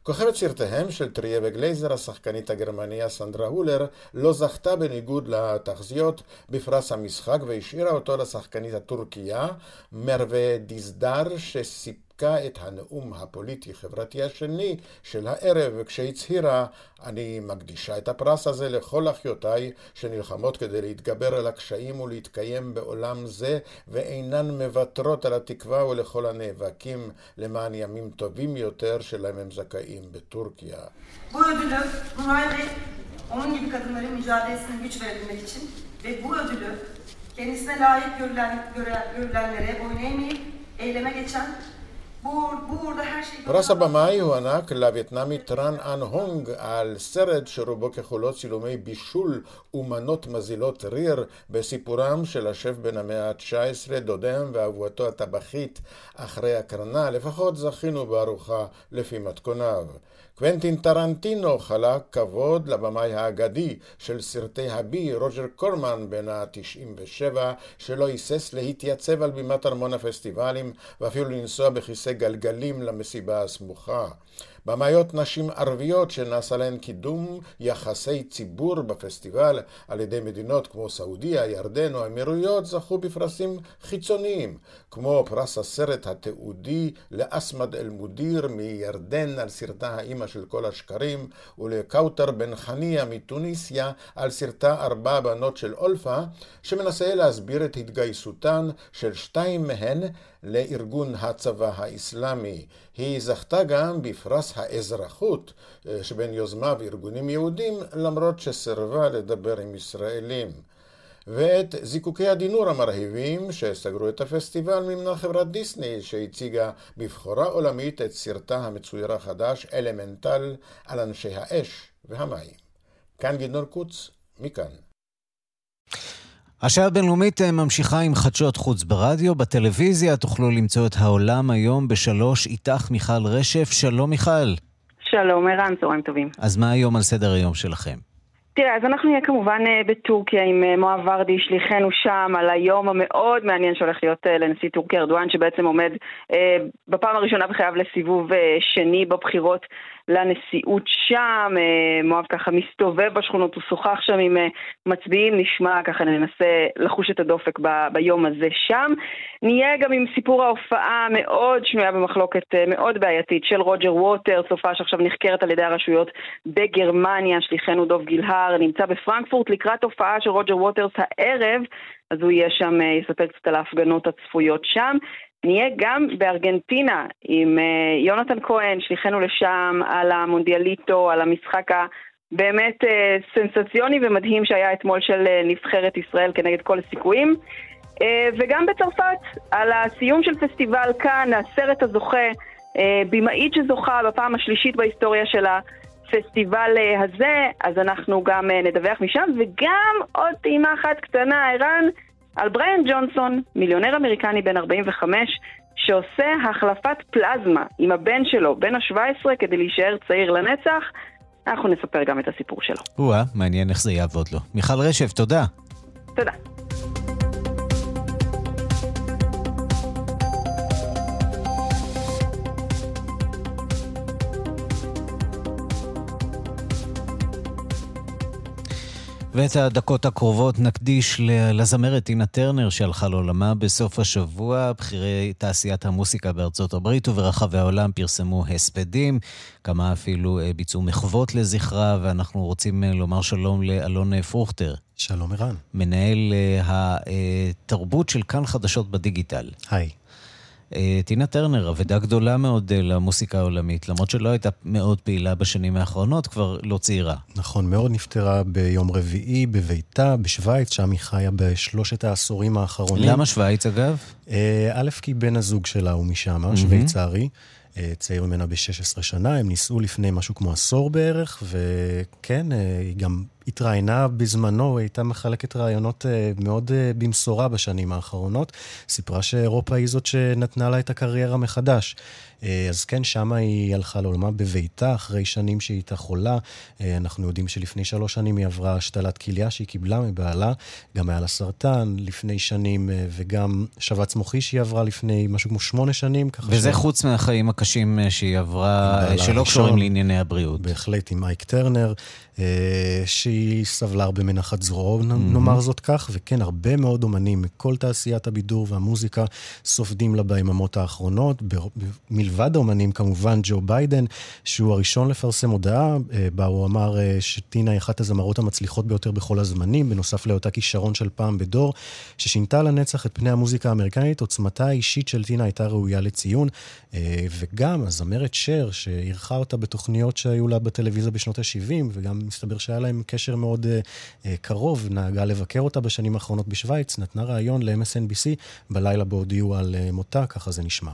כוכבת סרטיהם של טריה וגלייזר, השחקנית הגרמניה סנדרה הולר, לא זכתה בניגוד לתחזיות בפרס המשחק והשאירה אותו לשחקנית הטורקיה מרווה דיזדר, שסיפ... סיפקה את הנאום הפוליטי-חברתי השני של הערב, כשהצהירה, אני מקדישה את הפרס הזה לכל אחיותיי שנלחמות כדי להתגבר על הקשיים ולהתקיים בעולם זה, ואינן מוותרות על התקווה ולכל הנאבקים למען ימים טובים יותר שלהם הם זכאים בטורקיה. onun gibi kadınların mücadelesine güç ve bu ödülü kendisine layık görülen, görülenlere boyun eğmeyip eyleme geçen פרס הבמאי הוענק לווייטנאמית טראן אן הונג על סרט שרובו ככולו צילומי בישול ומנות מזילות ריר בסיפורם של השף בן המאה ה-19, דודם ואהובתו הטבחית אחרי הקרנה, לפחות זכינו בארוחה לפי מתכוניו. קוונטין טרנטינו חלק כבוד לבמאי האגדי של סרטי הבי, רוג'ר קורמן בן ה-97, שלא היסס להתייצב על בימת ארמון הפסטיבלים ואפילו לנסוע בכיסא גלגלים למסיבה הסמוכה. במאיות נשים ערביות שנעשה להן קידום יחסי ציבור בפסטיבל על ידי מדינות כמו סעודיה, ירדן או האמירויות זכו בפרסים חיצוניים, כמו פרס הסרט התיעודי לאסמד אל-מודיר מירדן על סרטה האימא של כל השקרים, ולקאוטר בן חניה מתוניסיה על סרטה ארבע בנות של אולפה, שמנסה להסביר את התגייסותן של שתיים מהן לארגון הצבא האסלאמי. היא זכתה גם בפרס האזרחות שבין יוזמיו ארגונים יהודים, למרות שסירבה לדבר עם ישראלים. ואת זיקוקי הדינור המרהיבים שסגרו את הפסטיבל מימנה חברת דיסני שהציגה בבחורה עולמית את סרטה המצויר החדש אלמנטל על אנשי האש והמים. כאן גדעון קוץ, מכאן. השעה הבינלאומית אה, ממשיכה עם חדשות חוץ ברדיו. בטלוויזיה תוכלו למצוא את העולם היום בשלוש. איתך מיכל רשף. שלום מיכל. שלום ערן, צהריים טובים. אז מה היום על סדר היום שלכם? תראה, אז אנחנו נהיה כמובן אה, בטורקיה עם אה, מואב ורדי, שליחנו שם, על היום המאוד מעניין שהולך להיות לנשיא טורקיה ארדואן, שבעצם עומד בפעם הראשונה בחייו לסיבוב שני בבחירות לנשיאות שם, אה, מואב ככה מסתובב בשכונות, הוא שוחח שם עם אה, מצביעים, נשמע ככה ננסה לחוש את הדופק ב- ביום הזה שם. נהיה גם עם סיפור ההופעה המאוד שנויה במחלוקת, אה, מאוד בעייתית, של רוג'ר ווטר, סופה שעכשיו נחקרת על ידי הרשויות בגרמניה, שליחנו דוב גילהר, נמצא בפרנקפורט לקראת הופעה של רוג'ר ווטרס הערב, אז הוא יהיה שם, יספר קצת על ההפגנות הצפויות שם. נהיה גם בארגנטינה עם אה, יונתן כהן, שליחנו לשם, על המונדיאליטו, על המשחק הבאמת אה, סנסציוני ומדהים שהיה אתמול של אה, נבחרת ישראל כנגד כל הסיכויים. וגם בצרפת, על הסיום של פסטיבל כאן, הסרט הזוכה, במאית שזוכה בפעם השלישית בהיסטוריה של הפסטיבל הזה, אז אנחנו גם נדווח משם, וגם עוד טעימה אחת קטנה, ערן, על בריאן ג'ונסון, מיליונר אמריקני בן 45, שעושה החלפת פלזמה עם הבן שלו, בן ה-17, כדי להישאר צעיר לנצח. אנחנו נספר גם את הסיפור שלו. או-אה, מעניין איך זה יעבוד לו. מיכל רשף, תודה. תודה. ואת הדקות הקרובות נקדיש לזמרת טינה טרנר שהלכה לעולמה בסוף השבוע. בכירי תעשיית המוסיקה בארצות הברית וברחבי העולם פרסמו הספדים, כמה אפילו אה, ביצעו מחוות לזכרה, ואנחנו רוצים אה, לומר שלום לאלון פרוכטר. שלום ערן. מנהל אה, התרבות של כאן חדשות בדיגיטל. היי. אה, טינה טרנר, אבדה גדולה מאוד אה, למוסיקה העולמית, למרות שלא הייתה מאוד פעילה בשנים האחרונות, כבר לא צעירה. נכון, מאוד נפטרה ביום רביעי בביתה, בשוויץ, שם היא חיה בשלושת העשורים האחרונים. למה שוויץ, אגב? אה, א', כי בן הזוג שלה הוא משם, mm-hmm. שוויצרי. צעיר ממנה ב-16 שנה, הם נישאו לפני משהו כמו עשור בערך, וכן, היא גם התראיינה בזמנו, היא הייתה מחלקת רעיונות אה, מאוד אה, במשורה בשנים האחרונות. סיפרה שאירופה היא זאת שנתנה לה את הקריירה מחדש. אה, אז כן, שמה היא הלכה לעולמה בביתה, אחרי שנים שהיא הייתה חולה. אנחנו יודעים שלפני שלוש שנים היא עברה השתלת כליה שהיא קיבלה מבעלה, גם היה לה סרטן לפני שנים, וגם שבץ מוחי שהיא עברה לפני משהו כמו שמונה שנים. וזה ש... חוץ מהחיים הקשים שהיא עברה, שלא קשורים לענייני הבריאות. בהחלט, עם מייק טרנר, שהיא... שהיא סבלה הרבה מנחת זרועו, mm-hmm. נאמר זאת כך, וכן, הרבה מאוד אומנים מכל תעשיית הבידור והמוזיקה סופדים לה ביממות האחרונות. מלבד האומנים, כמובן, ג'ו ביידן, שהוא הראשון לפרסם הודעה, אה, בה הוא אמר אה, שטינה היא אחת הזמרות המצליחות ביותר בכל הזמנים, בנוסף להיותה כישרון של פעם בדור, ששינתה לנצח את פני המוזיקה האמריקנית, עוצמתה האישית של טינה הייתה ראויה לציון, וגם הזמרת שר, שאירחה אותה בתוכניות שהיו לה בטלוויזיה בשנות ה-70, וגם מסתבר שהיה להם קשר מאוד uh, קרוב, נהגה לבקר אותה בשנים האחרונות בשוויץ, נתנה ראיון ל-MSNBC בלילה בו הודיעו על uh, מותה, ככה זה נשמע.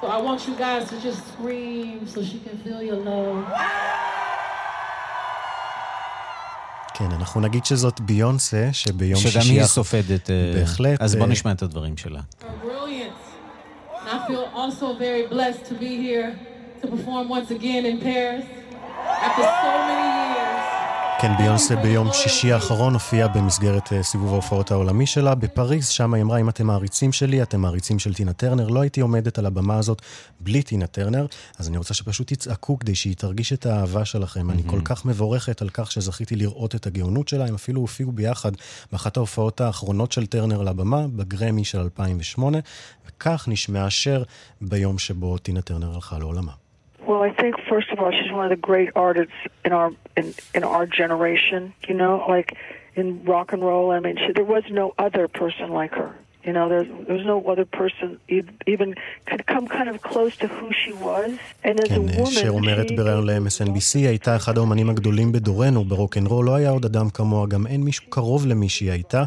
So I want you guys to just scream so she can feel your love. כן, אנחנו נגיד שזאת ביונסה, שביום שישי... שגם היא סופדת. בהחלט. אז בוא נשמע את הדברים שלה. I feel also very blessed to be here to perform once again in Paris after so many years. כן, ביונסה ביום שישי האחרון הופיעה במסגרת אה, סיבוב ההופעות העולמי שלה בפריז, שם היא אמרה, אם אתם מעריצים שלי, אתם מעריצים של טינה טרנר, לא הייתי עומדת על הבמה הזאת בלי טינה טרנר, אז אני רוצה שפשוט תצעקו כדי שהיא תרגיש את האהבה שלכם. אני כל כך מבורכת על כך שזכיתי לראות את הגאונות שלה, הם אפילו הופיעו ביחד באחת ההופעות האחרונות של טרנר על הבמה, בגרמי של 2008, וכך נשמעה שר ביום שבו טינה טרנר הלכה לעולמה. Well, I think first of all, she's one of the great artists in our in, in our generation. You know, like in rock and roll. I mean, she, there was no other person like her. You know, there's there's no other person even could come kind of close to who she was. And as כן, a woman, שר אומרת בריאיון ל-MSNBC, הייתה אחד האומנים הגדולים בדורנו ברוקנרול, לא היה עוד אדם כמוה, גם אין מישהו קרוב למי שהיא הייתה.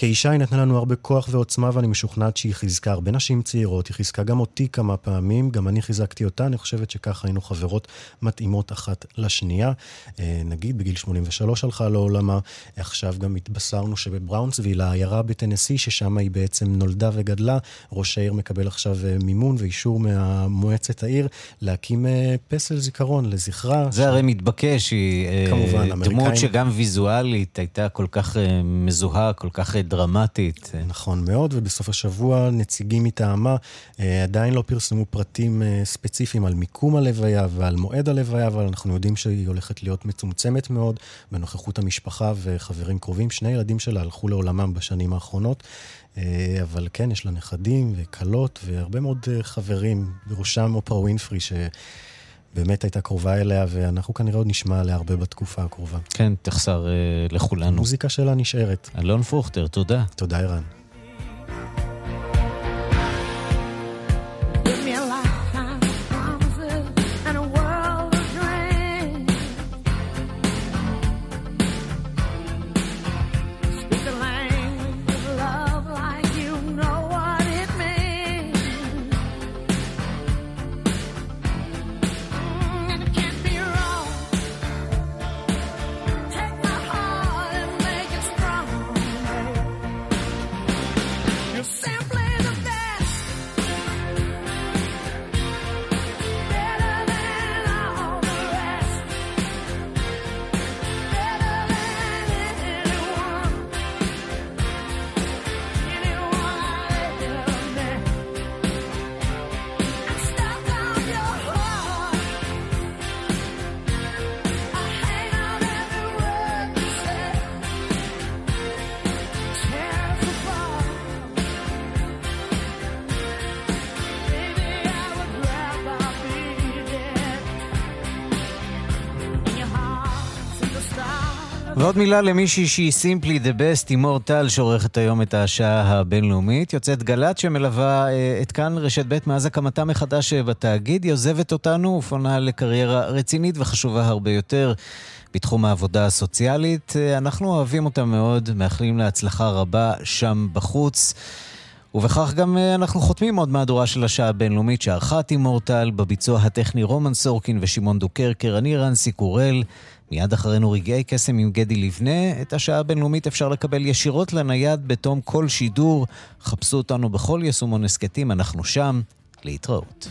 כאישה היא נתנה לנו הרבה כוח ועוצמה, ואני משוכנעת שהיא חיזקה הרבה נשים צעירות. היא חיזקה גם אותי כמה פעמים, גם אני חיזקתי אותה. אני חושבת שככה היינו חברות מתאימות אחת לשנייה. אה, נגיד, בגיל 83 הלכה לעולמה. עכשיו גם התבשרנו שבבראונסוויל, העיירה בטנסי, ששם היא בעצם נולדה וגדלה, ראש העיר מקבל עכשיו אה, מימון ואישור מהמועצת העיר להקים אה, פסל זיכרון לזכרה. זה ש... הרי מתבקש, היא כמובן, דמות אמריקאים... שגם ויזואלית הייתה כל כך מזוהה, כל כך דרמטית. נכון מאוד, ובסוף השבוע נציגים מטעמה אה, עדיין לא פרסמו פרטים אה, ספציפיים על מיקום הלוויה ועל מועד הלוויה, אבל אנחנו יודעים שהיא הולכת להיות מצומצמת מאוד בנוכחות המשפחה וחברים קרובים. שני ילדים שלה הלכו לעולמם בשנים האחרונות. אה, אבל כן, יש לה נכדים וכלות והרבה מאוד חברים, בראשם אופרה ווינפרי, ש... באמת הייתה קרובה אליה, ואנחנו כנראה עוד נשמע עליה הרבה בתקופה הקרובה. כן, תחסר uh, לכולנו. המוזיקה שלה נשארת. אלון פוכטר, תודה. תודה, ערן. ועוד מילה למישהי שהיא simply the best, תימור טל, שעורכת היום את השעה הבינלאומית. יוצאת גל"צ שמלווה אה, את כאן רשת ב' מאז הקמתה מחדש אה, בתאגיד. היא עוזבת אותנו ופונה לקריירה רצינית וחשובה הרבה יותר בתחום העבודה הסוציאלית. אה, אנחנו אוהבים אותה מאוד, מאחלים לה הצלחה רבה שם בחוץ. ובכך גם אנחנו חותמים עוד מהדורה של השעה הבינלאומית שערכה תימור טל, בביצוע הטכני רומן סורקין ושמעון דוקרקר, אני ערן סיקורל. מיד אחרינו רגעי קסם עם גדי לבנה. את השעה הבינלאומית אפשר לקבל ישירות לנייד בתום כל שידור. חפשו אותנו בכל יישומון הסכתים, אנחנו שם. להתראות.